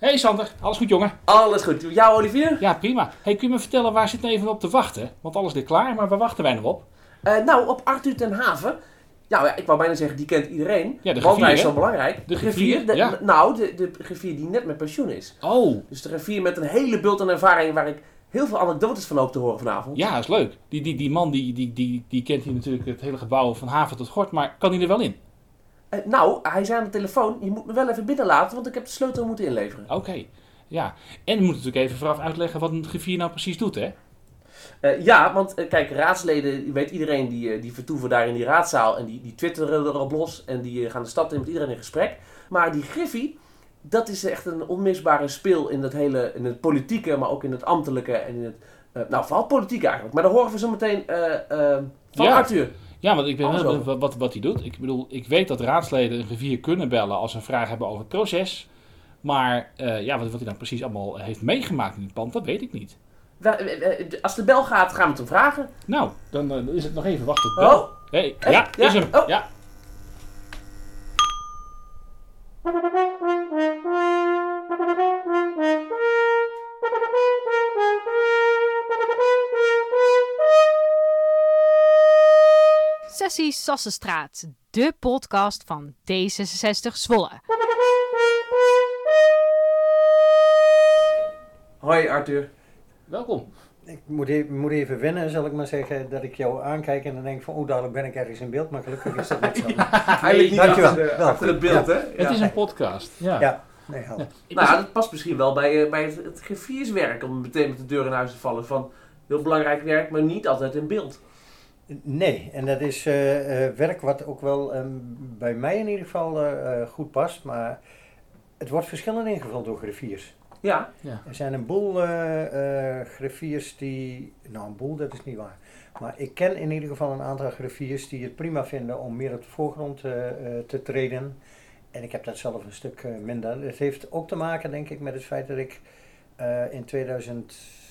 Hey Sander, alles goed jongen? Alles goed. Jou Olivier? Ja, prima. Hey, kun je me vertellen waar zit even op te wachten? Want alles ligt klaar, maar waar wachten wij nog op? Uh, nou, op Arthur ten Haven. Ja, ja, ik wou bijna zeggen, die kent iedereen. Ja, de want hij is zo belangrijk. De ja. Nou, de, de griffier die net met pensioen is. Oh, Dus de griffier met een hele bult aan ervaring waar ik heel veel anekdotes van hoop te horen vanavond. ja, dat is leuk. Die, die, die man die, die, die, die kent hier natuurlijk het hele gebouw van haven tot gort, maar kan hij er wel in? Eh, nou, hij zei aan de telefoon, je moet me wel even binnenlaten, want ik heb de sleutel moeten inleveren. Oké, ja. En we moeten natuurlijk even vooraf uitleggen wat een griffier nou precies doet, hè? Eh, ja, want eh, kijk, raadsleden, je weet iedereen, die, die vertoeven daar in die raadzaal en die, die twitteren erop los en die gaan de stad in met iedereen in gesprek. Maar die griffie, dat is echt een onmisbare speel in het hele, in het politieke, maar ook in het ambtelijke en in het, nou vooral politiek eigenlijk. Maar daar horen we zo meteen van Ja. Arthur. Ja, want ik weet Alles wel wat, wat, hij doet. Ik bedoel, ik weet dat raadsleden een griffier kunnen bellen als ze een vraag hebben over het proces. Maar eh, ja, wat, wat hij dan precies allemaal heeft meegemaakt in het pand, dat weet ik niet. Eh, eh, Als de bel gaat, gaan we het hem vragen. Nou, dan is het nog even wachten op de bel. Oh, Hey, Hey, ja, ja, is hem. oh. Ja. Sessie Sassenstraat, de podcast van D66 Zwolle. hoi Arthur. Welkom. Ik moet even, moet even wennen, zal ik maar zeggen, dat ik jou aankijk en dan denk van, oh, dadelijk ben ik ergens in beeld, maar gelukkig is dat niet zo. Hij ligt niet dankjewel. achter, de- Wel, achter het beeld, hè? Het Ja. is een podcast. Ja. Ja, nee, help. Nou, dat past misschien wel bij, eh, bij het, het griffierswerk om meteen met de deur in huis te vallen. Van heel belangrijk werk, maar niet altijd in beeld. Nee, en dat is eh, eh, werk wat ook wel ehm, bij mij in ieder geval eh, eh, goed past, maar het wordt verschillend ingevuld door griffiers. Ja, Er zijn een boel eh, eh, griffiers die, nou een boel, dat is niet waar. Maar ik ken in ieder geval een aantal griffiers die het prima vinden om meer op de voorgrond eh, eh, te treden. En ik heb dat zelf een stuk eh, minder. Het heeft ook te maken, denk ik, met het feit dat ik eh, in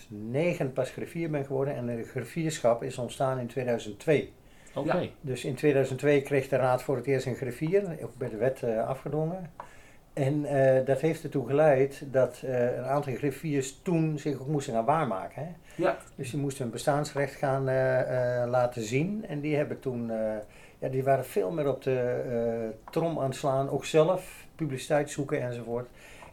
2009 pas griffier ben geworden. En de griffierschap is ontstaan in 2002. Oké. Dus in 2002 kreeg de raad voor het eerst een griffier, ook bij de wet eh, afgedwongen. En eh, dat heeft ertoe geleid dat eh, een aantal griffiers toen zich ook moesten gaan waarmaken. Hè? Ja. Dus die moesten hun bestaansrecht gaan eh, eh, laten zien. En die hebben toen, eh, ja, die waren veel meer op de eh, trom aan het slaan, ook zelf, publiciteit zoeken enzovoort.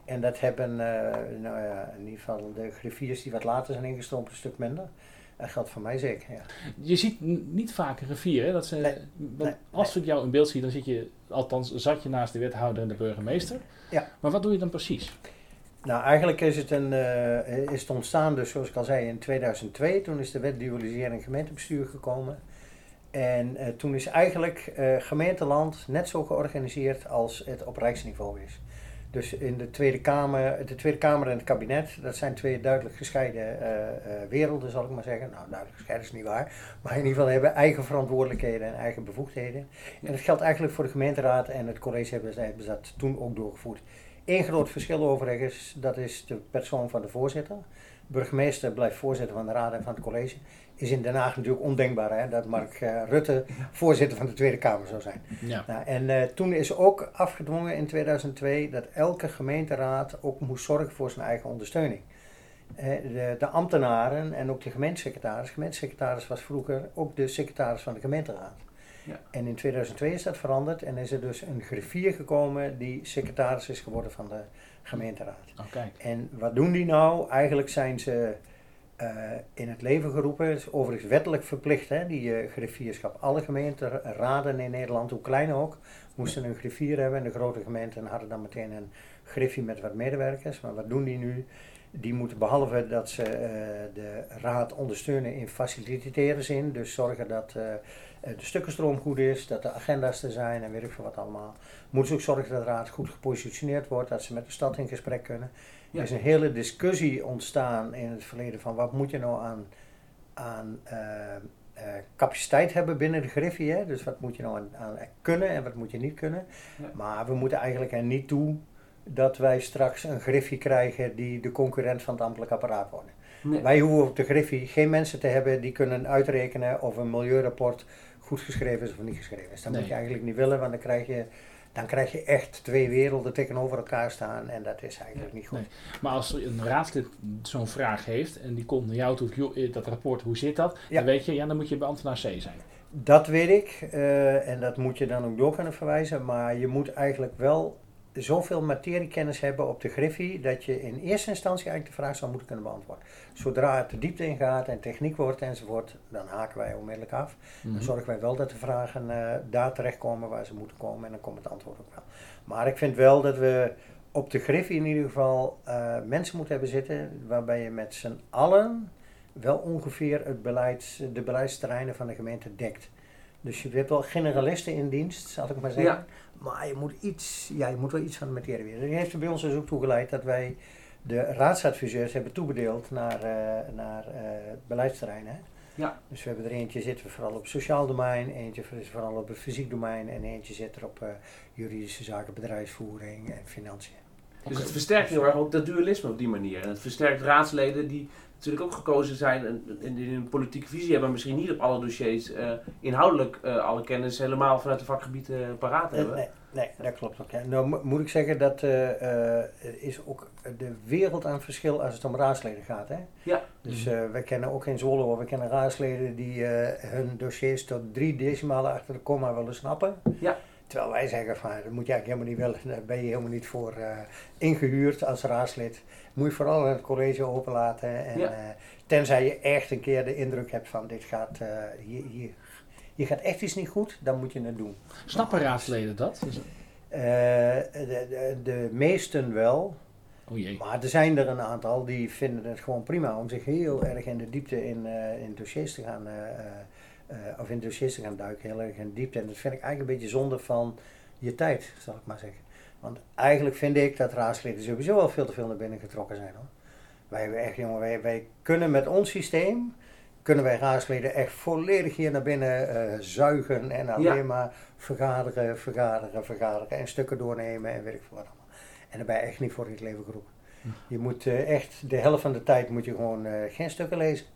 En dat hebben, eh, nou ja, in ieder geval de griffiers die wat later zijn ingestroomd, een stuk minder. Dat geldt voor mij zeker, ja. Je ziet niet vaak een hè? Dat ze, Nee, want nee, als ik jou in beeld zie, dan zit je, althans zat je naast de wethouder en de burgemeester. Ja. Maar wat doe je dan precies? Nou, eigenlijk is het, een, eh, is het ontstaan, dus zoals ik al zei, in 2002. Toen is de wet dualisering gemeentebestuur gekomen. En eh, toen is eigenlijk eh, gemeenteland net zo georganiseerd als het op rijksniveau is. Dus in de Tweede Kamer, de Tweede Kamer en het kabinet, dat zijn twee duidelijk gescheiden eh, eh, werelden, zal ik maar zeggen. Nou, duidelijk gescheiden is niet waar. Maar in ieder geval hebben eigen verantwoordelijkheden en eigen bevoegdheden. En dat geldt eigenlijk voor de gemeenteraad en het college hebben, ze- dat toen ook doorgevoerd. Eén groot verschil overigens, dat is de persoon van de voorzitter. Burgemeester blijft voorzitter van de raad en van het college. Is in Den Haag natuurlijk ondenkbaar hè, dat Mark eh, Rutte voorzitter van de Tweede Kamer zou zijn. Ja. Nou, en eh, toen is ook afgedwongen in 2002 dat elke gemeenteraad ook moest zorgen voor zijn eigen ondersteuning. Eh, de, de ambtenaren en ook de gemeentesecretaris. De gemeentesecretaris was vroeger ook de secretaris van de gemeenteraad. Ja. En in 2002 is dat veranderd en is er dus een griffier gekomen die secretaris is geworden van de gemeenteraad. Oh, kijk. En wat doen die nou? Eigenlijk zijn ze eh, in het leven geroepen. Het is overigens wettelijk verplicht, hè, die eh, griffierschap. Alle gemeenteraden in Nederland, hoe klein ook, moesten een griffier hebben. En de grote gemeenten hadden dan meteen een griffie met wat medewerkers. Maar wat doen die nu? Die moeten behalve dat ze eh, de raad ondersteunen in facilitaire zin, dus zorgen dat eh, de stukkenstroom goed is, dat de agenda's er zijn en weet ik veel wat allemaal. Moeten ze ook zorgen dat de raad goed gepositioneerd wordt, dat ze met de stad in gesprek kunnen. Ja. Er is een hele discussie ontstaan in het verleden van wat moet je nou aan, aan eh, capaciteit hebben binnen de griffie. Hè? Dus wat moet je nou aan, aan kunnen en wat moet je niet kunnen. Ja. Maar we moeten eigenlijk er niet toe dat wij straks een griffie krijgen die de concurrent van het ambtelijk apparaat worden. Nee. Wij hoeven op de griffie geen mensen te hebben die kunnen uitrekenen of een milieurapport goed geschreven is of niet geschreven is. Dat Nee. moet je eigenlijk niet willen, want dan krijg je, dan krijg je echt twee werelden tegenover elkaar staan en dat is eigenlijk niet goed. Nee. Maar als een raadslid zo'n vraag heeft en die komt naar jou toe, joh, eh, dat rapport, hoe zit dat? Ja. Dan weet je, ja, dan moet je bij ambtenaar C zijn. Dat weet ik eh, en dat moet je dan ook door kunnen verwijzen, maar je moet eigenlijk wel zoveel materiekennis hebben op de griffie dat je in eerste instantie eigenlijk de vraag zou moeten kunnen beantwoorden. Zodra het de diepte ingaat en techniek wordt enzovoort, dan haken wij onmiddellijk af. Mhm. Dan zorgen wij wel dat de vragen eh, daar terechtkomen waar ze moeten komen en dan komt het antwoord ook wel. Maar ik vind wel dat we op de griffie in ieder geval eh, mensen moeten hebben zitten waarbij je met z'n allen wel ongeveer het beleid, de beleidsterreinen van de gemeente dekt. Dus je hebt wel generalisten in dienst, zal ik maar zeggen. Ja. Maar je moet, iets, ja, je moet wel iets van de materie weten. Dat heeft er bij ons dus ook toegeleid dat wij de raadsadviseurs hebben toebedeeld naar, eh naar eh beleidsterreinen. Ja. Dus we hebben er eentje zitten vooral op sociaal domein, eentje is vooral op het fysiek domein en eentje zit er op eh, juridische zaken, bedrijfsvoering en financiën. Dus het versterkt heel erg ook dat dualisme op die manier. En het versterkt raadsleden die natuurlijk ook gekozen zijn en, en die een politieke visie hebben, maar misschien niet op alle dossiers eh, inhoudelijk eh, alle kennis helemaal vanuit de vakgebieden paraat Eh, hebben. nee, nee, dat klopt ook. Ja. Nou mo- moet ik zeggen dat eh, eh, er is ook de wereld aan verschil als het om raadsleden gaat. Hè? Ja. Dus eh we kennen ook in Zwolle, hoor, we kennen raadsleden die eh, hun dossiers tot drie decimalen achter de komma willen snappen. Ja. Terwijl wij zeggen van, dat moet je eigenlijk helemaal niet willen, daar ben je helemaal niet voor eh, ingehuurd als raadslid. Moet je vooral het college openlaten. En, Ja. eh, tenzij je echt een keer de indruk hebt van, dit gaat, eh, hier, hier, hier gaat echt iets niet goed, dan moet je het doen. Snappen raadsleden dat? Eh, de, de, de meesten wel, Oh jee. maar er zijn er een aantal die vinden het gewoon prima om zich heel erg in de diepte in, eh, in dossiers te gaan, eh, of in dossiers te gaan duiken, heel erg in diepte. En dat vind ik eigenlijk een beetje zonde van je tijd, zal ik maar zeggen. Want eigenlijk vind ik dat raadsleden sowieso wel veel te veel naar binnen getrokken zijn hoor. Wij hebben echt, jongen, wij, wij kunnen met ons systeem, kunnen wij raadsleden echt volledig hier naar binnen eh, zuigen en alleen Ja. maar vergaderen, vergaderen, vergaderen en stukken doornemen en weet ik veel wat allemaal. En daar ben je echt niet voor in het leven geroepen. Je moet eh, echt, de helft van de tijd moet je gewoon geen stukken lezen.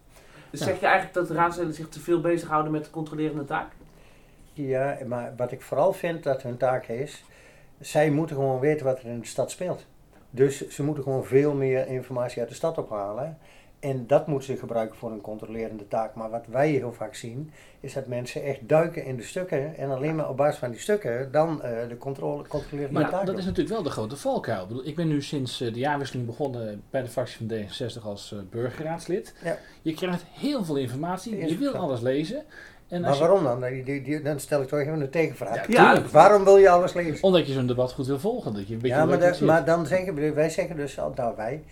Dus Ja. zeg je eigenlijk dat de raadsleden zich te veel bezighouden met de controlerende taak? Ja, maar wat ik vooral vind dat hun taak is, zij moeten gewoon weten wat er in de stad speelt. Dus ze moeten gewoon veel meer informatie uit de stad ophalen. En dat moeten ze gebruiken voor een controlerende taak. Maar wat wij heel vaak zien, is dat mensen echt duiken in de stukken. En alleen maar op basis van die stukken dan eh, de controle, controlerende Maar taak dat is natuurlijk wel de grote valkuil. Ik, bedoel, ik ben nu sinds eh, de jaarwisseling begonnen bij de fractie van D66 als eh, burgerraadslid. Ja. Je krijgt heel veel informatie, je wil alles lezen. En Maar waarom dan? Die, die, die- dan stel ik toch even een tegenvraag. Ja. Waarom wil je alles lezen? Omdat je zo'n debat goed wil volgen. Dat je een beetje Ja, maar, maar dan zeggen wij zeggen dus, al- nou wij,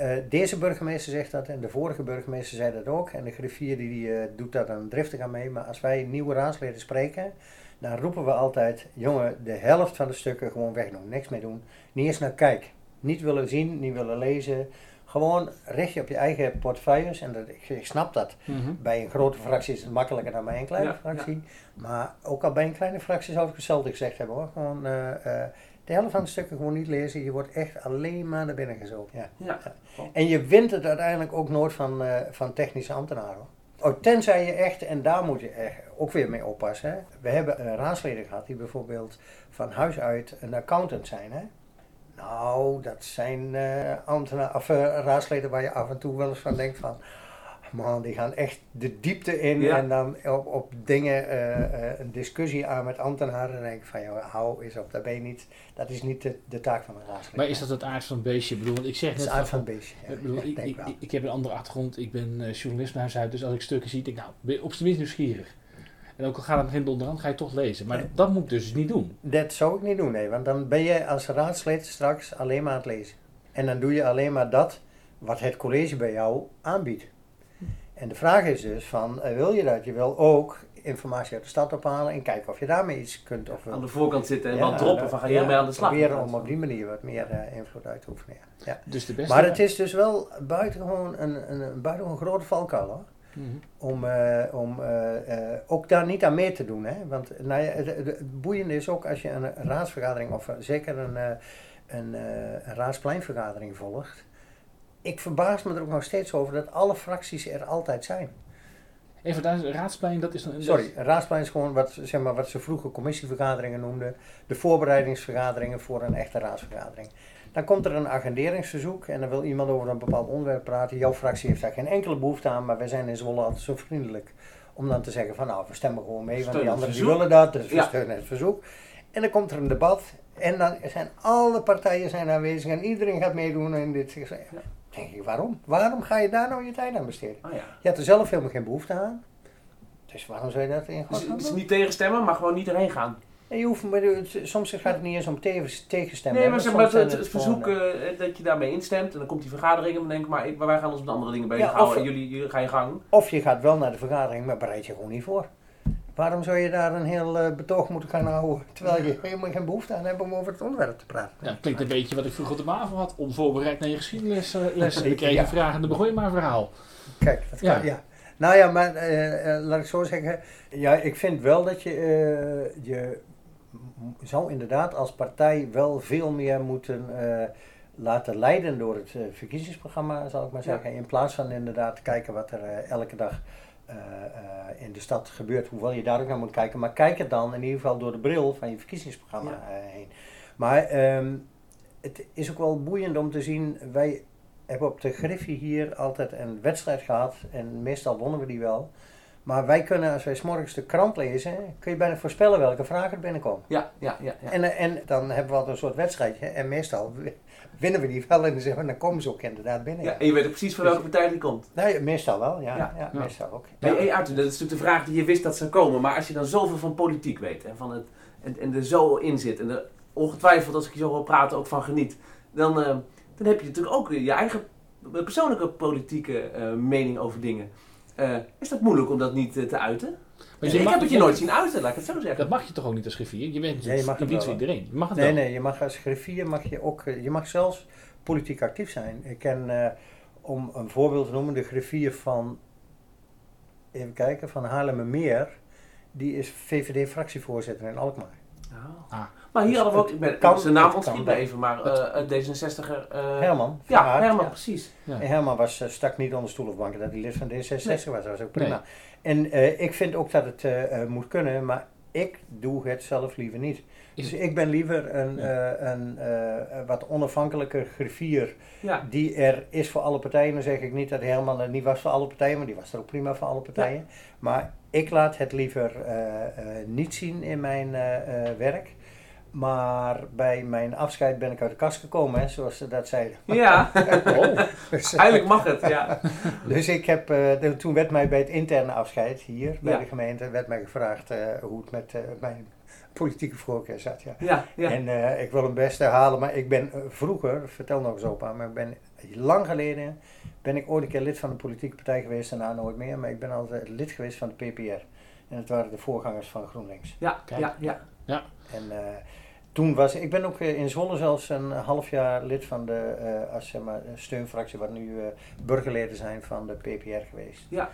eh, deze burgemeester zegt dat en de vorige burgemeester zei dat ook. En de griffier die, eh, doet daar dan driftig aan mee. Maar als wij nieuwe raadsleden spreken, dan roepen we altijd, jongen, de helft van de stukken gewoon wegdoen. Niks mee doen. Niet eens naar kijk. Niet willen zien, niet willen lezen. Gewoon richt je op je eigen portefeuilles. En dat, ik, ik snap dat. Mhm. Bij een grote fractie is het makkelijker dan bij een kleine Ja, fractie. Maar ook al bij een kleine fractie zou ik hetzelfde gezegd hebben hoor. Gewoon eh, de helft van de stukken gewoon niet lezen. Je wordt echt alleen maar naar binnen gezogen. Ja. Ja. En je wint het uiteindelijk ook nooit van, eh, van technische ambtenaren. Oh, tenzij je echt, en daar moet je echt ook weer mee oppassen. Hè. We hebben raadsleden gehad die bijvoorbeeld van huis uit een accountant zijn. Hè. Nou, dat zijn eh ambtenaren, of eh, raadsleden waar je af en toe wel eens van denkt van... Man, die gaan echt de diepte in Ja. en dan op, op dingen eh, eh, een discussie aan met ambtenaren. Dan denk ik van, joh, hou eens op, dat, ben je niet, dat is niet de, de taak van een raadslid. Maar is dat het aard van het beestje? Ik bedoel, want ik zeg Het is net uit van- het beestje. ja. Ik, bedoel, ik, ik, heb een andere achtergrond. Ik ben eh, journalist naar huis uit. Dus als ik stukken zie, denk ik, nou, ben je op zijn minst nieuwsgierig. En ook al gaat het geen onderhand, ga je toch lezen. Maar Nee. dat moet ik dus niet doen. Dat zou ik niet doen, nee. Want dan ben je als raadslid straks alleen maar aan het lezen. En dan doe je alleen maar dat wat het college bij jou aanbiedt. En de vraag is dus van, eh, wil je dat? Je wil ook informatie uit de stad ophalen en kijken of je daarmee iets kunt of Aan de voorkant zitten en Ja, wat droppen van ga je ja, ermee aan de slag. Proberen om op die manier wat meer eh, invloed uit te oefenen. Ja. Ja. Dus de beste... Maar het is dus wel buitengewoon een, een, een buitengewoon grote valkuil hoor. Mhm. Om, eh, om eh, eh, ook daar niet aan mee te doen. Hè? Want nou ja, het, het- het boeiende is ook als je een raadsvergadering of zeker een, eh, een, eh, een raadspleinvergadering volgt. Ik verbaas me er ook nog steeds over dat alle fracties er altijd zijn. Even daar, raadsplein, dat is dan... Sorry, een raadsplein is gewoon wat, zeg maar, wat ze vroeger commissievergaderingen noemden. De voorbereidingsvergaderingen voor een echte raadsvergadering. Dan komt er een agenderingsverzoek en dan wil iemand over een bepaald onderwerp praten. Jouw fractie heeft daar geen enkele behoefte aan, maar wij zijn in Zwolle altijd zo vriendelijk om dan te zeggen van nou, we stemmen gewoon mee, want die anderen die willen dat, dus we Ja. steunen het verzoek. En dan komt er een debat en dan zijn alle partijen zijn aanwezig en iedereen gaat meedoen in dit. Ja. denk ik, waarom? Waarom ga je daar nou je tijd aan besteden? Oh, ja. Je had er zelf helemaal geen behoefte aan. Dus waarom zou je dat in godsnaam dus doen? niet tegenstemmen, maar gewoon niet erheen gaan. Nee, je hoeft, maar het- soms gaat het niet eens om tegen, tegenstemmen. Nee, maar zeg maar het, het verzoek eh, eh, dat je daarmee instemt en dan komt die vergadering en dan denk ik, maar, ik, maar wij gaan ons met andere dingen Ja, bezighouden of- en jullie, jullie gaan je gang. Of je gaat wel naar de vergadering, maar bereid je gewoon niet voor. Waarom zou je daar een heel eh, betoog moeten gaan houden, terwijl je helemaal geen behoefte aan hebt om over het onderwerp te praten? Ja, klinkt een beetje wat ik vroeger op de MAVO had. Onvoorbereid naar je geschiedenis dan kreeg je Ja. vraag en dan begon je maar een verhaal. Kijk, dat Ja. kan, ja. Nou ja, maar eh, eh, laat ik zo zeggen. Ja, ik vind wel dat je, je zou inderdaad als partij wel veel meer moeten laten leiden door het verkiezingsprogramma, zal ik maar Ja. zeggen. In plaats van inderdaad kijken wat er elke dag in de stad gebeurt, hoewel je daar ook naar moet kijken. Maar kijk het dan in ieder geval door de bril van je verkiezingsprogramma Ja. eh, heen. Maar ehm, het is ook wel boeiend om te zien, wij hebben op de Griffie hier altijd een wedstrijd gehad en meestal wonnen we die wel. Maar wij kunnen, als wij 's morgens de krant lezen, kun je bijna voorspellen welke vragen er binnenkomen. Ja, ja, ja. ja. En, eh, en dan hebben we altijd een soort wedstrijdje en meestal winnen we die wel en dan, zeggen we, dan komen ze ook inderdaad binnen. ja, en je weet ook precies van welke partij die komt. Nee, meestal wel, ja. Ja. meestal ook. Hey, Ja. hey, Arthur, dat is natuurlijk de vraag die je wist dat zou komen. Maar als je dan zoveel van politiek weet en, van het, en, en er zo in zit en er ongetwijfeld, als ik je zo wil praten, ook van geniet, dan, eh, dan heb je natuurlijk ook je eigen persoonlijke politieke eh, mening over dingen. Eh, is dat moeilijk om dat niet eh, te uiten? Maar ik mag heb het je nooit zien uiten, laat ik het zo zeggen. Dat mag je toch ook niet als griffier? Je bent Nee, je mag in het dienst wel, van iedereen. Je mag het Nee, wel. nee, je mag als griffier mag je ook, eh, je mag zelfs politiek actief zijn. Ik ken, eh, om een voorbeeld te noemen, de griffier van, even kijken, van Haarlemmermeer, die is VVD-fractievoorzitter in Alkmaar. Oh. Ah. Maar hier Dus hadden we ook, het ik ben, kan- zijn naam ontschiet me even, maar eh een D66er. eh, Herman. Ja, Herman, ja. precies. Ja. En Herman was, eh, stak niet onder stoel of banken dat hij lid van D66 was. Dat was ook prima. Nee. En eh, ik vind ook dat het eh, eh, moet kunnen, maar ik doe het zelf liever niet. Dus ik ben liever een, Ja. eh, een eh, wat onafhankelijker griffier Ja, die er is voor alle partijen. Dan zeg ik niet dat Herman er niet was voor alle partijen, maar die was er ook prima voor alle partijen. Maar ik laat het liever eh, eh, niet zien in mijn eh, eh, werk. Maar bij mijn afscheid ben ik uit de kast gekomen, hè, zoals ze dat zeiden. ja. Oh, Dus, eh, eigenlijk mag het, ja. dus ik heb, eh, toen werd mij bij het interne afscheid hier bij Ja. de gemeente, werd mij gevraagd eh, hoe het met eh, mijn politieke voorkeur zat. Ja. Ja, ja. En eh, ik wil hem best herhalen, maar ik ben eh, vroeger, vertel nog eens opa, maar ik ben lang geleden, ben ik ooit een keer lid van een politieke partij geweest, daarna nooit meer, maar ik ben altijd lid geweest van de PPR. En het waren de voorgangers van GroenLinks. Ja, Kijk. ja, ja. En eh, toen was ik ben ook in Zwolle zelfs een half jaar lid van de eh, als, zeg maar, steunfractie, wat nu eh, burgerleden zijn van de PPR geweest. Ja.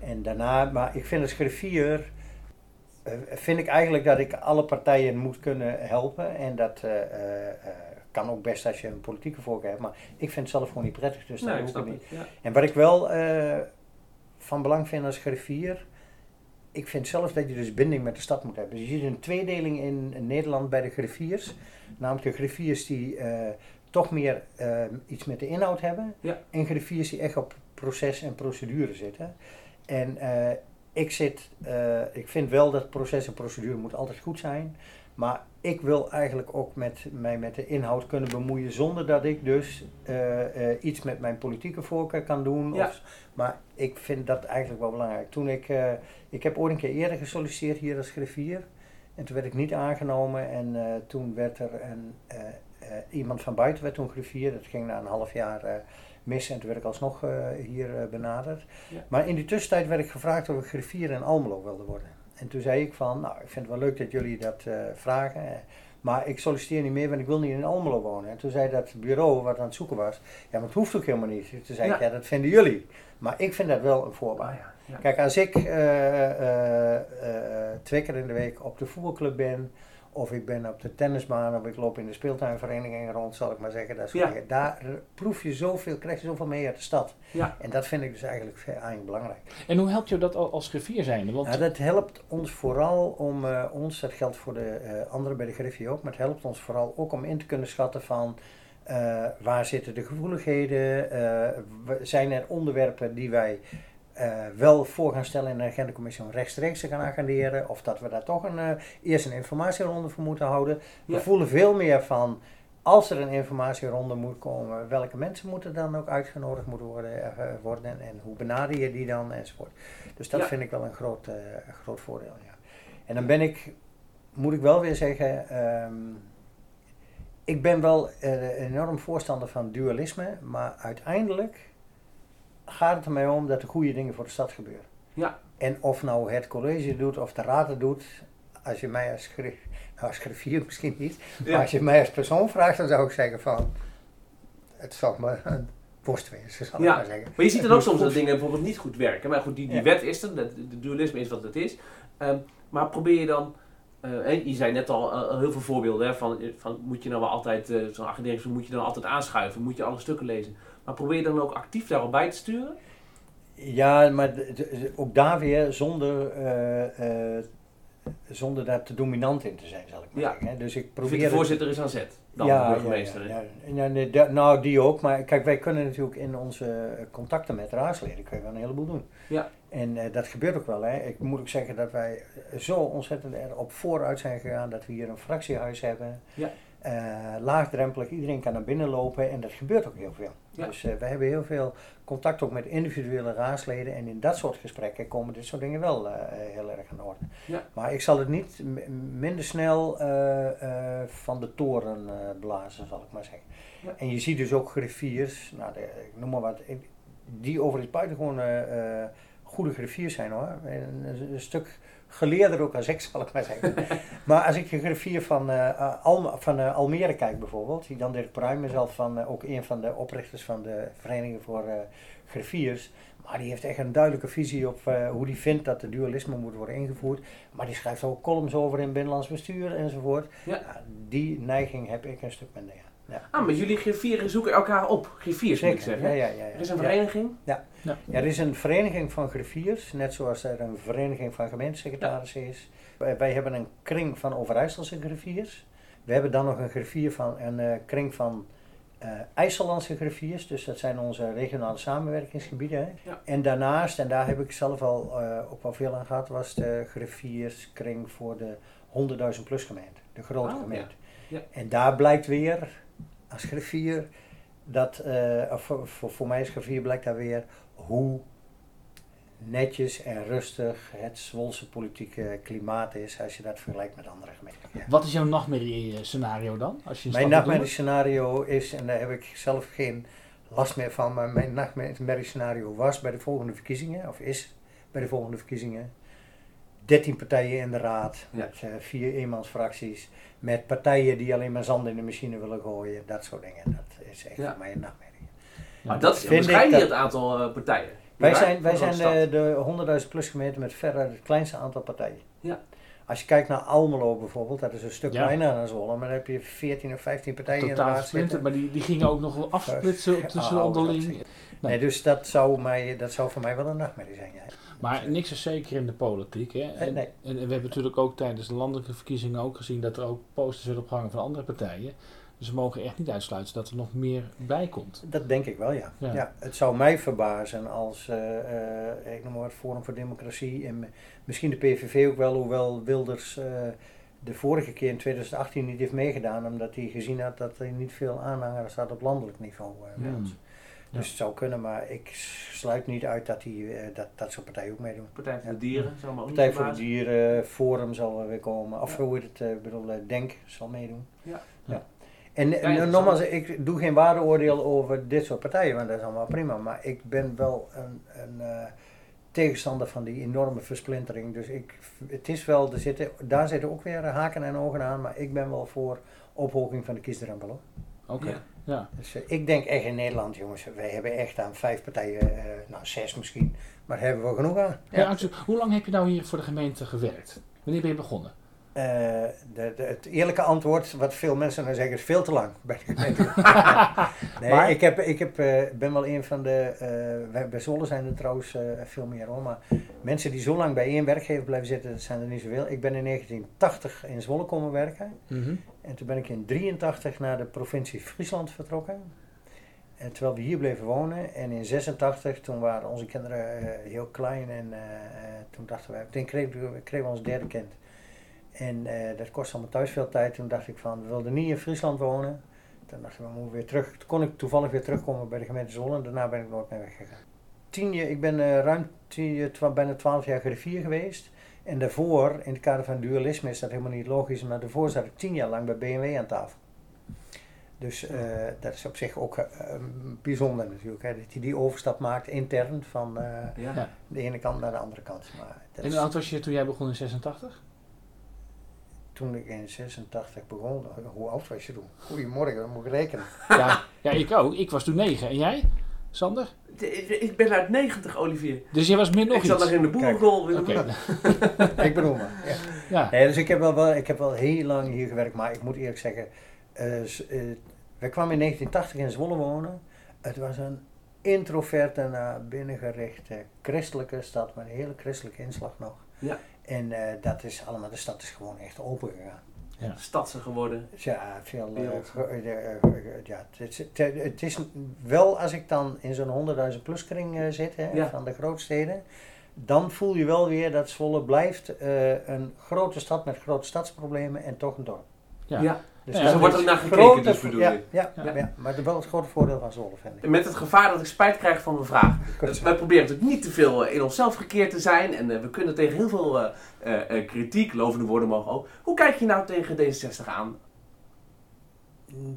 En daarna, maar ik vind als griffier, vind ik eigenlijk dat ik alle partijen moet kunnen helpen. En dat eh, eh, eh, kan ook best als je een politieke voorkeur hebt, maar ik vind het zelf gewoon niet prettig, dus dat Nee, doe ik niet. het. Ja. En wat ik wel eh, van belang vind als griffier, ik vind zelf dat je dus binding met de stad moet hebben. Dus je ziet een tweedeling in Nederland bij de griffiers. Namelijk de griffiers die eh, toch meer eh, iets met de inhoud hebben. Ja. En griffiers die echt op proces en procedure zitten. En eh, ik, zit, eh, ik vind wel dat proces en procedure moet altijd goed zijn. Maar ik wil eigenlijk ook met, mij met de inhoud kunnen bemoeien zonder dat ik dus eh, eh, iets met mijn politieke voorkeur kan doen. Ja. Of, maar ik vind dat eigenlijk wel belangrijk. Toen ik, ik heb ooit een keer eerder gesolliciteerd hier als griffier. En toen werd ik niet aangenomen en toen werd er een, iemand van buiten werd toen griffier. Dat ging na een half jaar eh, mis en toen werd ik alsnog eh, hier eh, benaderd. Ja. Maar in die tussentijd werd ik gevraagd of ik griffier in Almelo wilde worden. En toen zei ik van, nou ik vind het wel leuk dat jullie dat eh, vragen. Maar ik solliciteer niet meer, want ik wil niet in Almelo wonen. En toen zei dat bureau wat aan het zoeken was, ja maar het hoeft ook helemaal niet. Toen zei ik, Ja. ja dat vinden jullie. Maar ik vind dat wel een voorwaarde. Ah, ja. Ja. Kijk, als ik twee keer in de week op de voetbalclub ben, Of ik ben op de tennisbaan of ik loop in de speeltuinvereniging rond, zal ik maar zeggen. Dat soort Ja. Daar proef je zoveel, krijg je zoveel mee uit de stad. Ja. En dat vind ik dus eigenlijk, eigenlijk belangrijk. En hoe helpt je dat al- als griffier zijnde? Want dat helpt ons vooral om eh, ons, dat geldt voor de eh, anderen bij de Griffie ook, maar het helpt ons vooral ook om in te kunnen schatten van eh, waar zitten de gevoeligheden, zijn er onderwerpen die wij eh, wel voor gaan stellen in de agendacommissie om rechtstreeks te gaan agenderen, of dat we daar toch een, eh, eerst een informatieronde voor moeten houden. We Ja. voelen veel meer van, als er een informatieronde moet komen, welke mensen moeten dan ook uitgenodigd moeten worden, eh, worden en hoe benader je die dan enzovoort. Dus dat Ja. vind ik wel een groot, groot voordeel. Ja. En dan ben ik, moet ik wel weer zeggen, ehm, ik ben wel een enorm voorstander van dualisme, maar uiteindelijk gaat het er mij om dat er goede dingen voor de stad gebeuren. Ja. En of nou het college doet of de raad het doet, als je mij als, schri- nou, als griffier misschien niet, Ja. maar als je mij als persoon vraagt, dan zou ik zeggen van, het zal maar een worst wezen, zal Ja. ik maar zeggen. Maar je ziet dan Het ook soms dat dingen bijvoorbeeld niet goed werken. Maar goed, die, die Ja. wet is er, dat- de dualisme is wat het is. Ehm, maar probeer je dan, eh, je zei net al eh, heel veel voorbeelden hè, van, van moet je nou wel altijd, eh, zo'n agendering, moet je dan altijd aanschuiven, moet je alle stukken lezen. Maar probeer je dan ook actief daarop bij te sturen? Ja, maar ook daar weer zonder, eh, eh, zonder daar te dominant in te zijn, zal ik maar Ja. zeggen. hè. Dus ik probeer... de voorzitter is aan zet, dan ja, de burgemeester. Ja, nee, da- nou, die ook. Maar kijk, wij kunnen natuurlijk in onze contacten met raadsleden kun je wel een heleboel doen. Ja. En eh, dat gebeurt ook wel. Hè. Ik moet ook zeggen dat wij zo ontzettend erop vooruit zijn gegaan dat we hier een fractiehuis hebben. Ja. Eh, laagdrempelig, iedereen kan naar binnen lopen en dat gebeurt ook heel veel. Ja. Dus eh, we hebben heel veel contact ook met individuele raadsleden en in dat soort gesprekken komen dit soort dingen wel eh, heel erg aan orde. Ja. Maar ik zal het niet minder snel van de toren blazen, zal ik maar zeggen. Ja. En je ziet dus ook griffiers, nou, de, ik noem maar wat, die overigens buitengewoon eh, eh, goede griffiers zijn hoor. Een, een- stuk geleerder ook als ik, zal ik maar zeggen. maar als ik een griffier van, eh, eh, Alm- van eh, Almere kijk bijvoorbeeld, die dan Dirk Pruim is zelf van, ook een van de oprichters van de Vereniging voor Griffiers. Maar die heeft echt een duidelijke visie op hoe die vindt dat de dualisme moet worden ingevoerd. Maar die schrijft ook columns over in binnenlands bestuur enzovoort. Ja. Ja, die neiging heb ik een stuk minder. Ja. Ja. Ah, maar jullie griffieren zoeken elkaar op. Griffiers moet ik zeggen. ja, ja, ja, ja. Er is een Ja. vereniging. Ja, er is een vereniging van griffiers, net zoals er een vereniging van gemeentesecretarissen is. Wij, wij hebben een kring van Overijsselse griffiers. We hebben dan nog een griffier van een eh, kring van eh IJsselandse griffiers, dus dat zijn onze regionale samenwerkingsgebieden. Hè. Ja. En daarnaast, en daar heb ik zelf al eh, ook wel veel aan gehad, was de griffierskring voor de 100.000 plus gemeente, de grote Oh, gemeente. ja. Ja. En daar blijkt weer, als griffier, dat, of voor, voor, voor mij als griffier blijkt daar weer hoe netjes en rustig het Zwolse politieke klimaat is als je dat vergelijkt met andere gemeenten. Ja. Wat is jouw nachtmerrie-scenario dan? Als je Mijn stad moet nachtmerrie scenario is, en daar heb ik zelf geen last meer van, maar mijn nachtmerrie scenario was bij de volgende verkiezingen, of is bij de volgende verkiezingen, 13 partijen in de raad, Ja. met eh, vier eenmansfracties, met partijen die alleen maar zand in de machine willen gooien, dat soort dingen. Dat is echt Ja. voor mij een nachtmerrie. Maar dat is waarschijnlijk dat- het aantal eh, partijen. Wij zijn, wij zijn stad. de, de 100.000 plus gemeente met verre het kleinste aantal partijen. Ja. Als je kijkt naar Almelo bijvoorbeeld, dat is een stuk Ja. kleiner dan Zwolle, maar dan heb je 14 of 15 partijen in de raad zitten. maar die, die gingen ook nog wel afsplitsen tussen Ah, onderling. Nee, dus dat zou, mij, dat zou voor mij wel een nachtmerrie zijn. Ja. Maar niks is zeker in de politiek. Hè? En, nee. en we hebben natuurlijk ook tijdens de landelijke verkiezingen ook gezien dat er ook posters werden opgehangen van andere partijen. Dus we mogen echt niet uitsluiten dat er nog meer bij komt. Dat denk ik wel, ja. Ja. ja. het zou mij verbazen als, eh, eh, ik noem maar het Forum voor Democratie en misschien de PVV ook wel, hoewel Wilders eh, de vorige keer in 2018 niet heeft meegedaan, omdat hij gezien had dat er niet veel aanhangers had op landelijk niveau. bij Hmm. Dus het zou kunnen, maar ik sluit niet uit dat, die, eh, dat, dat soort partijen ook meedoen. Partij voor Ja. de Dieren, zou me ook niet Partij voor de. Dieren, Forum zal wel weer komen. Of Ja. hoe heet het, eh, ik bedoel, eh, Denk zal meedoen. Ja. ja. En nogmaals, ik doe geen waardeoordeel over dit soort partijen, want dat is allemaal prima. Maar ik ben wel een, een eh, tegenstander van die enorme versplintering. Dus ik, het is wel, er zitten, daar zitten ook weer haken en ogen aan, maar ik ben wel voor ophoging van de kiesdrempel. Hoor. Oké. Ja. Ja. Dus eh, ik denk echt in Nederland, jongens, wij hebben echt aan vijf partijen, eh, nou zes misschien, maar daar hebben we genoeg aan. Ja. Hoe lang heb je nou hier voor de gemeente gewerkt? Wanneer ben je begonnen? Eh, de, de- het eerlijke antwoord, wat veel mensen dan zeggen, is veel te lang. bij de gemeente. nee, Maar- ik, heb, ik heb, eh, ben wel een van de. eh, wij, bij Zwolle zijn er trouwens veel meer hoor. Maar mensen die zo lang bij één werkgever blijven zitten, dat zijn er niet zoveel. Ik ben in 1980 in Zwolle komen werken. Mhm. En toen ben ik in 83 naar de provincie Friesland vertrokken. En terwijl we hier bleven wonen. En in 86, toen waren onze kinderen heel klein. En toen dachten we, toen kregen we, kregen we ons derde kind. En eh, dat kostte allemaal thuis veel tijd. Toen dacht ik van, we wilden niet in Friesland wonen. Toen dachten we, we moeten weer terug. Toen kon ik toevallig weer terugkomen bij de gemeente Zwolle. En daarna ben ik nooit meer weggegaan. Tien jaar, ik ben eh, ruim tien, twa- bijna twaalf jaar griffier geweest. En daarvoor, in het kader van dualisme is dat helemaal niet logisch, maar daarvoor zat ik tien jaar lang bij BMW aan tafel. Dus eh, dat is op zich ook eh, bijzonder natuurlijk, hè, dat je die overstap maakt intern van Ja. De ene kant naar de andere kant. Maar dat En hoe oud was je toen jij begon in 86? Toen ik in 86 begon, hoe oud was je toen? Goedemorgen, dan moet ik rekenen. Ja, ja, ik ook. Ik was toen 9. En jij, Sander? Ik ben uit 90, Olivier. Dus jij was min nog ik zat nog in de boerenrol. Willem. Oké. ik bedoel maar. Ja. Ja. Nee, dus ik heb wel, wel, ik heb wel heel lang hier gewerkt, maar ik moet eerlijk zeggen, eh, eh, wij kwamen in 1980 in Zwolle wonen. Het was een introverte, naar binnen gerichte christelijke stad met een hele christelijke inslag nog. Ja. En eh, dat is allemaal, de stad is gewoon echt open gegaan. Stadse geworden. Ja, veel. ja, het, is- het, het is wel als ik dan in zo'n 100.000 plus kring eh, zit hè, Ja. van de grootsteden, dan voel je wel weer dat Zwolle blijft eh, een grote stad met grote stadsproblemen en toch een dorp. Ja. Ja. Dus Ja, er wordt is ook naar gekeken, grote- dus bedoel ja, je? Ja, Ja. ja. maar dat is wel het grote voordeel van Zwolle, vind ik. Met het gevaar dat ik spijt krijg van mijn vraag. Dus wij proberen natuurlijk niet te veel eh, in onszelf gekeerd te zijn. En eh, we kunnen tegen heel veel eh, kritiek, lovende woorden mogen ook. Hoe kijk je nou tegen D66 aan?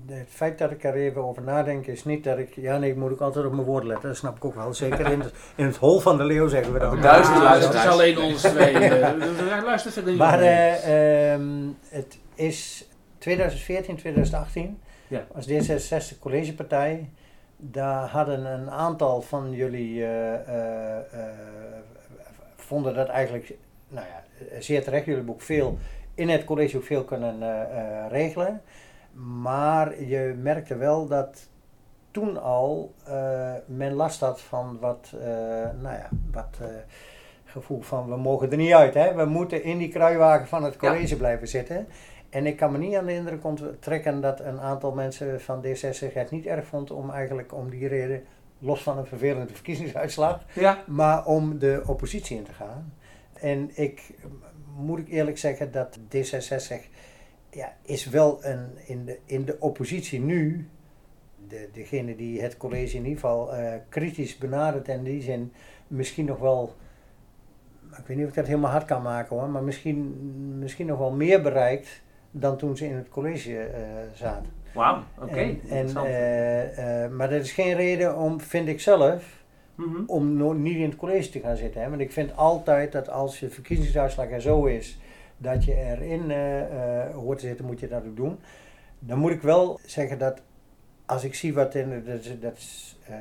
Het feit dat ik er even over nadenk is niet dat ik... Ja, nee, ik moet ook altijd op mijn woorden letten. Dat snap ik ook wel. Zeker in het, in het hol van de leeuw zeggen we dat. Duizend Ja, luisteraars. Het is alleen ons twee. Luister verder niet Maar eh, ehm, het is 2014, 2018 Ja. als D66 collegepartij. Daar hadden een aantal van jullie eh, eh, eh, vonden dat eigenlijk, nou ja, zeer terecht. Jullie hebben ook veel in het college ook veel kunnen regelen. Maar je merkte wel dat toen al men last had van wat, nou ja, wat gevoel van we mogen er niet uit. Hè? We moeten in die kruiwagen van het college blijven zitten. En ik kan me niet aan de indruk onttrekken dat een aantal mensen van D66 het niet erg vond om eigenlijk om die reden, los van een vervelende verkiezingsuitslag, Ja. maar om de oppositie in te gaan. En ik moet ik eerlijk zeggen dat D66 ja, is wel een, in, de, in de oppositie nu, de, degene die het college in ieder geval eh, kritisch benadert en in die zin misschien nog wel, ik weet niet of ik dat helemaal hard kan maken hoor, maar misschien, misschien nog wel meer bereikt dan toen ze in het college eh, zaten. Wauw, oké. En, interessant. eh, eh, maar dat is geen reden om, vind ik zelf, Mhm. om no- niet in het college te gaan zitten. Hè? Want ik vind altijd dat als je verkiezingsuitslag er zo is dat je erin hoort te zitten, moet je dat ook doen. Dan moet ik wel zeggen dat als ik zie wat in dat, dat eh,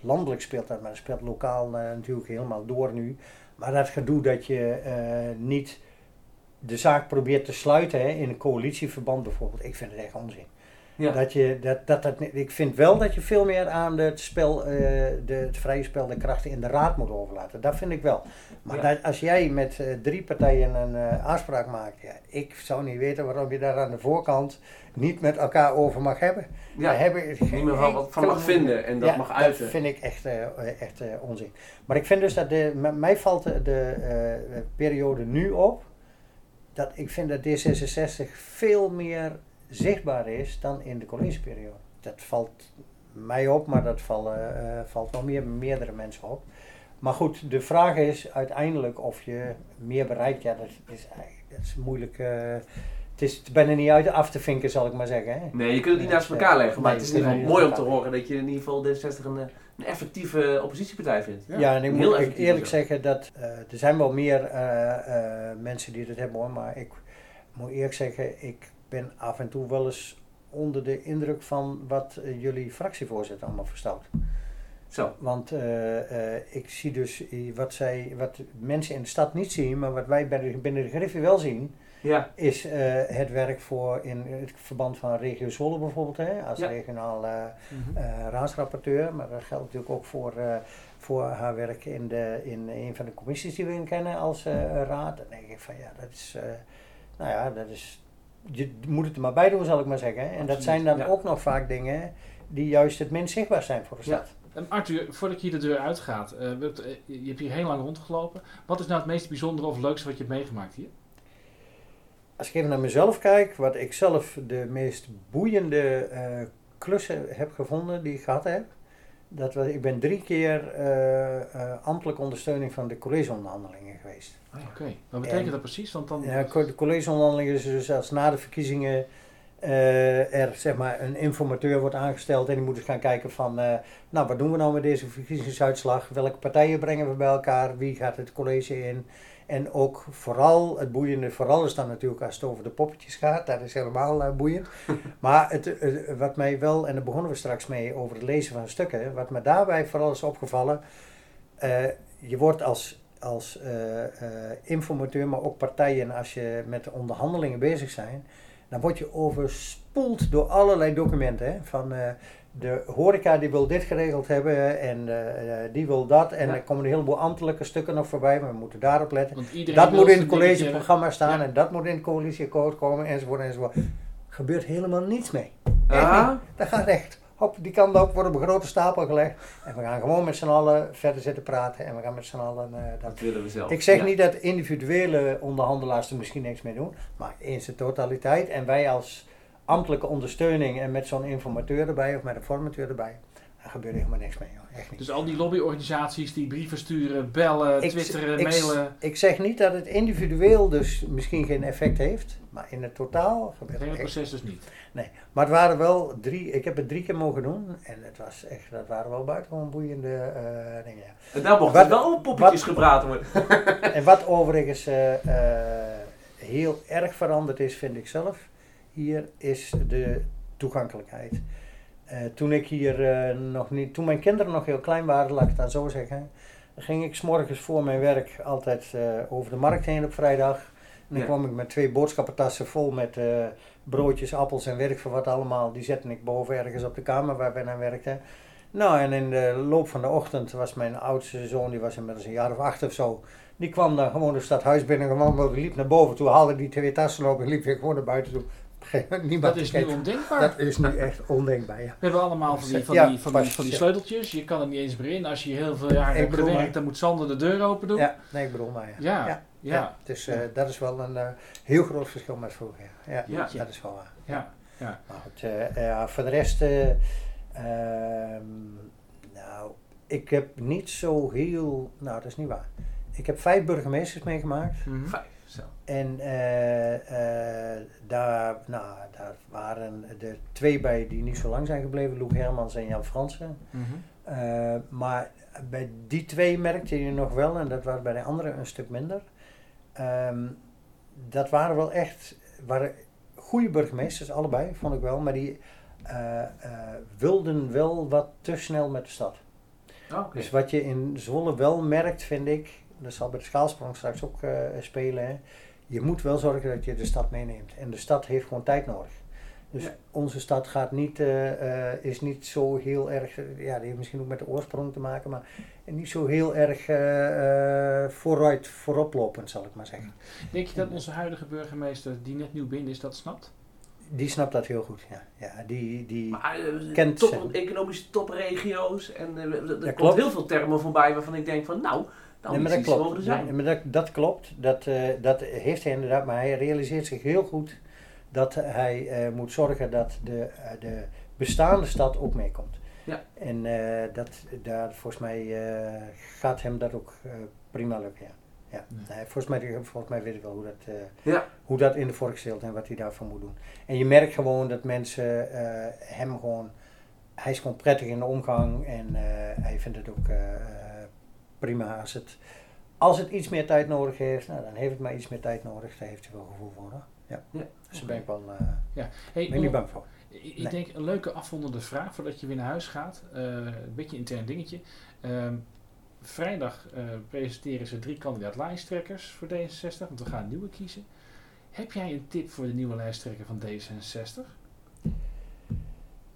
landelijk speelt dat, maar dat speelt lokaal natuurlijk helemaal door nu. Maar dat gedoe dat je niet de zaak probeert te sluiten hè, in een coalitieverband bijvoorbeeld, ik vind het echt onzin. Ja. Dat je, dat, dat, dat, ik vind wel dat je veel meer aan het spel, eh, de, het vrije spel, de krachten in de raad moet overlaten. Dat vind ik wel. Maar Ja. dat, als jij met eh, drie partijen een eh, afspraak maakt, ja, ik zou niet weten waarom je daar aan de voorkant niet met elkaar over mag hebben. Ja. heb ik Niet meer van wat van mag vinden en dat ja, mag uiten. Dat vind ik echt, echt onzin. Maar ik vind dus dat de, mij valt de, de periode nu op dat ik vind dat D66 veel meer zichtbaar is dan in de collegeperiode. Dat valt mij op, maar dat vallen, eh, valt wel meer meerdere mensen op. Maar goed, de vraag is uiteindelijk of je meer bereikt. Ja, dat is, dat is moeilijk. eh, het is bijna niet uit af te vinken, zal ik maar zeggen. Hè? Nee, je kunt het niet naast elkaar leggen, maar nee, het is in ieder geval nee, mooi om te horen dat je in ieder geval D66 een, eh, een effectieve oppositiepartij vindt. Ja, en ik Heel moet ik eerlijk zo. zeggen dat eh, er zijn wel meer eh, eh, mensen die dat hebben hoor, maar ik moet eerlijk zeggen, ik ben af en toe wel eens onder de indruk van wat jullie fractievoorzitter allemaal verstelt. Zo. Want eh, eh, ik zie dus wat, zij, wat mensen in de stad niet zien, maar wat wij bij de- binnen de Griffie wel zien, Ja. is eh, het werk voor in het verband van regio Zwolle bijvoorbeeld, hè, als Ja. regionaal eh, Mhm. eh, raadsrapporteur. Maar dat geldt natuurlijk ook voor, eh, voor haar werk in, de, in een van de commissies die we kennen als eh, raad. Dan denk ik van ja, dat is, eh, nou ja, dat is, je moet het er maar bij doen zal ik maar zeggen. En dat zijn dan ja. ook nog vaak dingen die juist het minst zichtbaar zijn voor de Ja. stad. En Arthur, voordat je hier de deur uitgaat, je hebt hier heel lang rondgelopen. Wat is nou het meest bijzondere of leukste wat je hebt meegemaakt hier? Als ik even naar mezelf kijk, wat ik zelf de meest boeiende eh, klussen heb gevonden die ik gehad heb. Dat was, ik ben drie keer eh, eh, ambtelijke ondersteuning van de collegeonderhandelingen geweest. Oké, wat betekent En- dat precies? Want dan... Ja, de collegeonderhandelingen is dus als na de verkiezingen er zeg maar een informateur wordt aangesteld en die moet eens gaan kijken van, nou wat doen we nou met deze verkiezingsuitslag? Welke partijen brengen we bij elkaar? Wie gaat het college in? En ook vooral, het boeiende vooral is dan natuurlijk als het over de poppetjes gaat, dat is helemaal eh, boeiend. Maar het, eh, wat mij wel, en daar begonnen we straks mee over het lezen van stukken, wat me daarbij vooral is opgevallen, eh, je wordt als, als eh, informateur, maar ook partijen, als je met onderhandelingen bezig zijn, dan word je overspoeld door allerlei documenten. Hè? Van de horeca die wil dit geregeld hebben en eh, eh, die wil dat. En Ja. er komen een heleboel ambtelijke stukken nog voorbij, maar we moeten daarop letten. Dat moet in het collegeprogramma staan Ja. en dat moet in het coalitieakkoord komen enzovoort enzovoort. gebeurt helemaal niets mee. Ah, Dat gaat echt. Hop, die kant op, wordt op een grote stapel gelegd. En we gaan gewoon met z'n allen verder zitten praten. En we gaan met z'n allen eh, dat dat willen we zelf. ik zeg Ja. niet dat individuele onderhandelaars er misschien niks mee doen, maar in zijn totaliteit. En wij als ambtelijke ondersteuning en met zo'n informateur erbij of met een formateur erbij, daar gebeurt helemaal niks mee. Echt niet. Dus al die lobbyorganisaties die brieven sturen, bellen, Ik- twitteren, ik- mailen. Ik zeg niet dat het individueel dus misschien geen effect heeft, maar in het totaal Het gebeurt het echt. proces dus niet. Maar het waren wel drie, ik heb het drie keer mogen doen en het was echt, dat waren wel buitengewoon boeiende eh, dingen. Ja. En daar mochten Wat- wel poppetjes gepraat worden. En wat overigens eh, eh, heel erg veranderd is, vind ik zelf, hier is de toegankelijkheid. Eh, toen ik hier eh, nog niet, toen mijn kinderen nog heel klein waren, laat ik het dan zo zeggen, ging ik 's morgens voor mijn werk altijd eh, over de markt heen op vrijdag. En dan Ja. kwam ik met twee boodschappentassen vol met broodjes, appels en werk voor wat allemaal. Die zette ik boven ergens op de kamer waar wij aan werkten. Nou, en in de loop van de ochtend was mijn oudste zoon, die was inmiddels een jaar of acht of zo. Die kwam dan gewoon het stadhuis binnen gewandeld, die liep naar boven toe, haalde die twee tassen op en liep weer gewoon naar buiten toe. Niemand Dat is nu ondenkbaar. Dat is nu echt ondenkbaar, ja. We hebben allemaal van die, van die, van die, van die sleuteltjes. Je kan er niet eens meer in. Als je heel veel jaar Ik hebt bedoel gewerkt, dan moet Sander de deur open doen. Ja, nee, ik bedoel maar, ja. Ja, ja. ja. Dus eh, dat is wel een eh, heel groot verschil met vroeger. Ja, ja, Ja. dat is wel waar. Ja, ja. Maar goed, eh, ja, voor de rest, eh, ehm, nou, ik heb niet zo heel, nou dat is niet waar. Ik heb vijf burgemeesters meegemaakt. Mhm. Vijf, zo. En eh, eh, daar, nou, daar waren er twee bij die niet zo lang zijn gebleven, Loek Hermans en Jan Fransen. Mhm. Eh, maar bij die twee merkte je nog wel, en dat was bij de anderen een stuk minder. Ehm, dat waren wel echt waren goede burgemeesters, allebei, vond ik wel. Maar die wilden wel wat te snel met de stad. Oh, oké. Dus wat je in Zwolle wel merkt, vind ik, dat zal bij de schaalsprong straks ook spelen. Hè. Je moet wel zorgen dat je de stad meeneemt. En de stad heeft gewoon tijd nodig. Dus Ja. onze stad gaat niet, eh, eh, is niet zo heel erg, eh, ja, die heeft misschien ook met de oorsprong te maken, maar niet zo heel erg eh, eh, vooruit, vooroplopend, zal ik maar zeggen. Denk je dat onze huidige burgemeester, die net nieuw binnen is, dat snapt? Die snapt dat heel goed, ja. ja die, die, Maar Kent top, economische topregio's. En er komt klopt. heel veel termen voorbij waarvan ik denk van nou, Nee, moet dat klopt. mogen zijn. Nee, maar dat, dat klopt. Dat, eh, dat heeft hij inderdaad. Maar hij realiseert zich heel goed dat hij eh, moet zorgen dat de, eh, de bestaande stad ook meekomt. Ja. En eh, dat, daar, volgens mij eh, gaat hem dat ook eh, prima lukken. Ja. Ja. Ja. Nee, volgens, mij, volgens mij weet ik wel hoe dat, eh, Ja. hoe dat in de vork steelt en wat hij daarvoor moet doen. En je merkt gewoon dat mensen eh, hem gewoon. Hij is gewoon prettig in de omgang en eh, hij vindt het ook prima als het, als het iets meer tijd nodig heeft. Nou, dan heeft het maar iets meer tijd nodig. Daar heeft hij wel gevoel voor. Ja. Ja. Dus daar ben ik wel eh, Hey, ben ik niet bang voor. Ik Nee. denk een leuke afrondende vraag voordat je weer naar huis gaat. Eh, een beetje een intern dingetje. Ehm, vrijdag eh, presenteren ze drie kandidaat lijsttrekkers voor D66, want we gaan een nieuwe kiezen. Heb jij een tip voor de nieuwe lijsttrekker van D66?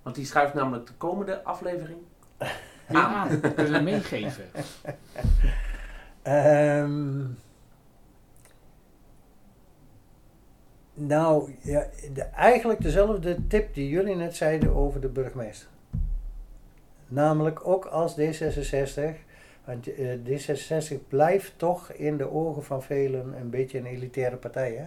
Want die schuift namelijk de komende aflevering. Weer aan. Kunnen we meegeven? Ehm, nou, ja, de, eigenlijk dezelfde tip die jullie net zeiden over de burgemeester. Namelijk ook als D66, want eh, D66 blijft toch in de ogen van velen een beetje een elitaire partij. Hè?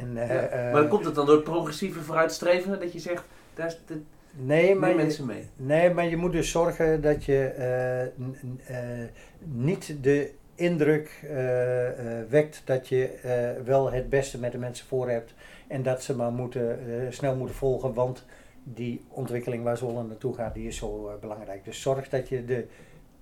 En, eh, Ja. eh, maar komt het dan door het progressieve vooruitstrevende dat je zegt, daar is de, nee, maar mensen mee. Nee, maar je moet dus zorgen dat je eh, eh, niet de indruk eh, eh, wekt dat je eh, wel het beste met de mensen voor hebt en dat ze maar moeten, eh, snel moeten volgen, want die ontwikkeling waar Zwolle naartoe gaat, die is zo belangrijk. Dus zorg dat je de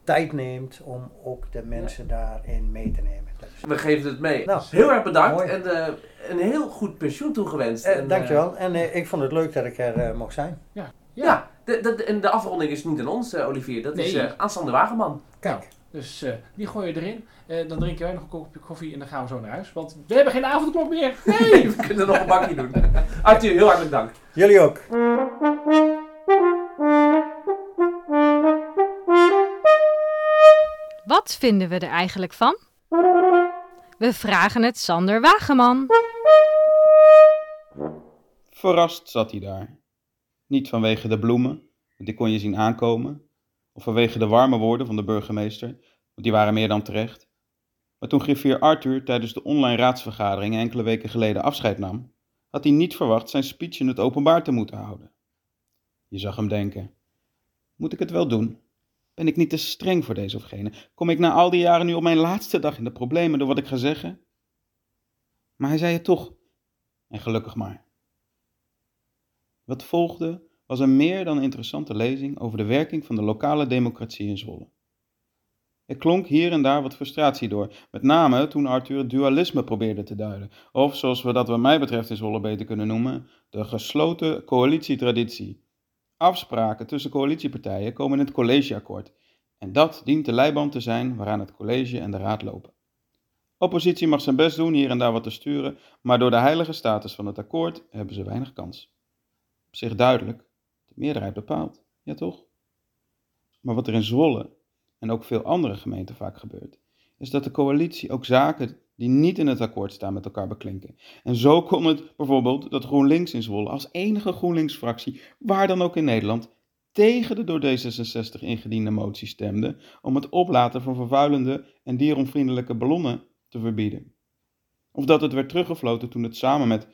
tijd neemt om ook de mensen daarin mee te nemen. Is- We geven het mee. Nou, heel erg bedankt mooi. en eh, een heel goed pensioen toegewenst. Eh, En, dankjewel. En eh, ik vond het leuk dat ik er eh, mocht zijn. Ja, ja de, de, en de afronding is niet aan ons, eh, Olivier. Dat is eh aan Sander Wageman. Kijk. Dus eh, die gooi je erin. Dan drinken wij nog een kopje koffie en dan gaan we zo naar huis. Want we hebben geen avondklok meer. Nee, we kunnen nog een bakje doen. Arthur, heel hartelijk dank. Jullie ook. Wat vinden we er eigenlijk van? We vragen het Sander Wageman. Verrast zat hij daar. Niet vanwege de bloemen, want die kon je zien aankomen, of vanwege de warme woorden van de burgemeester, want die waren meer dan terecht. Maar toen griffier Arthur tijdens de online raadsvergadering enkele weken geleden afscheid nam, had hij niet verwacht zijn speech in het openbaar te moeten houden. Je zag hem denken: Moet ik het wel doen? Ben ik niet te streng voor deze of gene? Kom ik na al die jaren nu op mijn laatste dag in de problemen door wat ik ga zeggen? Maar hij zei het toch. En gelukkig maar. Wat volgde was een meer dan interessante lezing over de werking van de lokale democratie in Zwolle. Er klonk hier en daar wat frustratie door, met name toen Arthur het dualisme probeerde te duiden, of zoals we dat wat mij betreft in Zwolle beter kunnen noemen, de gesloten coalitietraditie. Afspraken tussen coalitiepartijen komen in het collegeakkoord en dat dient de leiband te zijn waaraan het college en de raad lopen. Oppositie mag zijn best doen hier en daar wat te sturen, maar door de heilige status van het akkoord hebben ze weinig kans op zich duidelijk. De meerderheid bepaalt, ja toch? Maar wat er in Zwolle en ook veel andere gemeenten vaak gebeurt, is dat de coalitie ook zaken die niet in het akkoord staan met elkaar beklinken. En zo kon het bijvoorbeeld dat GroenLinks in Zwolle als enige GroenLinks-fractie, waar dan ook in Nederland, tegen de door D66 ingediende motie stemde om het oplaten van vervuilende en dieronvriendelijke ballonnen te verbieden. Of dat het werd teruggefloten toen het samen met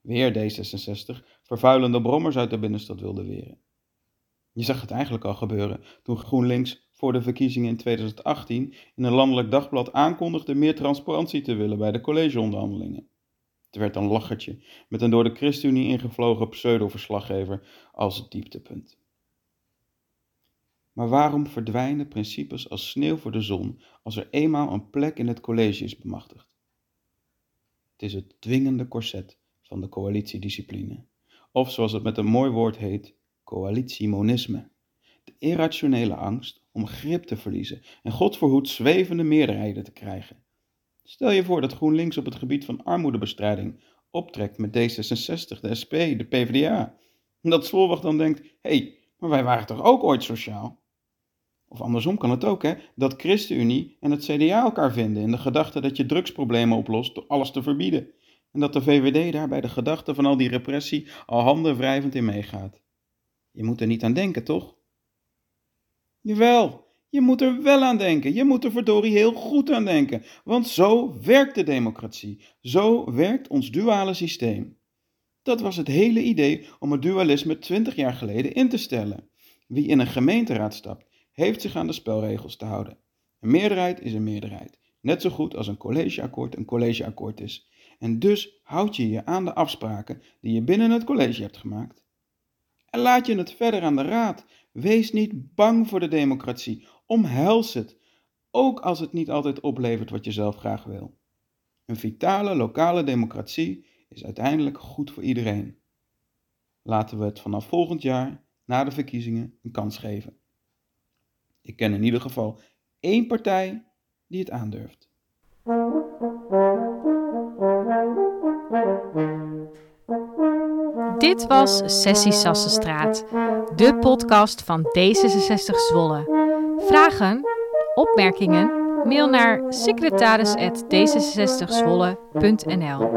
weer D66, vervuilende brommers uit de binnenstad wilde weren. Je zag het eigenlijk al gebeuren toen GroenLinks voor de verkiezingen in 2018 in een landelijk dagblad aankondigde meer transparantie te willen bij de collegeonderhandelingen. Het werd een lachertje met een door de ChristenUnie ingevlogen pseudo-verslaggever als het dieptepunt. Maar waarom verdwijnen principes als sneeuw voor de zon als er eenmaal een plek in het college is bemachtigd? Het is het dwingende corset van de coalitiediscipline. Of zoals het met een mooi woord heet, coalitiemonisme. De irrationele angst om grip te verliezen en God verhoed zwevende meerderheden te krijgen. Stel je voor dat GroenLinks op het gebied van armoedebestrijding optrekt met D66, de SP, de PvdA. En dat Zwolle dan denkt, hé, hey, maar wij waren toch ook ooit sociaal? Of andersom kan het ook, hè, dat ChristenUnie en het CDA elkaar vinden in de gedachte dat je drugsproblemen oplost door alles te verbieden. En dat de VVD daar bij de gedachte van al die repressie al handen wrijvend in meegaat. Je moet er niet aan denken, toch? Jawel, je moet er wel aan denken. Je moet er verdorie heel goed aan denken. Want zo werkt de democratie. Zo werkt ons duale systeem. Dat was het hele idee om het dualisme 20 jaar geleden in te stellen. Wie in een gemeenteraad stapt, heeft zich aan de spelregels te houden. Een meerderheid is een meerderheid. Net zo goed als een collegeakkoord een collegeakkoord is. En dus houd je je aan de afspraken die je binnen het college hebt gemaakt. En laat je het verder aan de raad. Wees niet bang voor de democratie. Omhels het, ook als het niet altijd oplevert wat je zelf graag wil. Een vitale lokale democratie is uiteindelijk goed voor iedereen. Laten we het vanaf volgend jaar, na de verkiezingen, een kans geven. Ik ken in ieder geval één partij die het aandurft. Dit was Sessie Sassenstraat, de podcast van D66 Zwolle. Vragen, opmerkingen, mail naar secretaris.d66zwolle.nl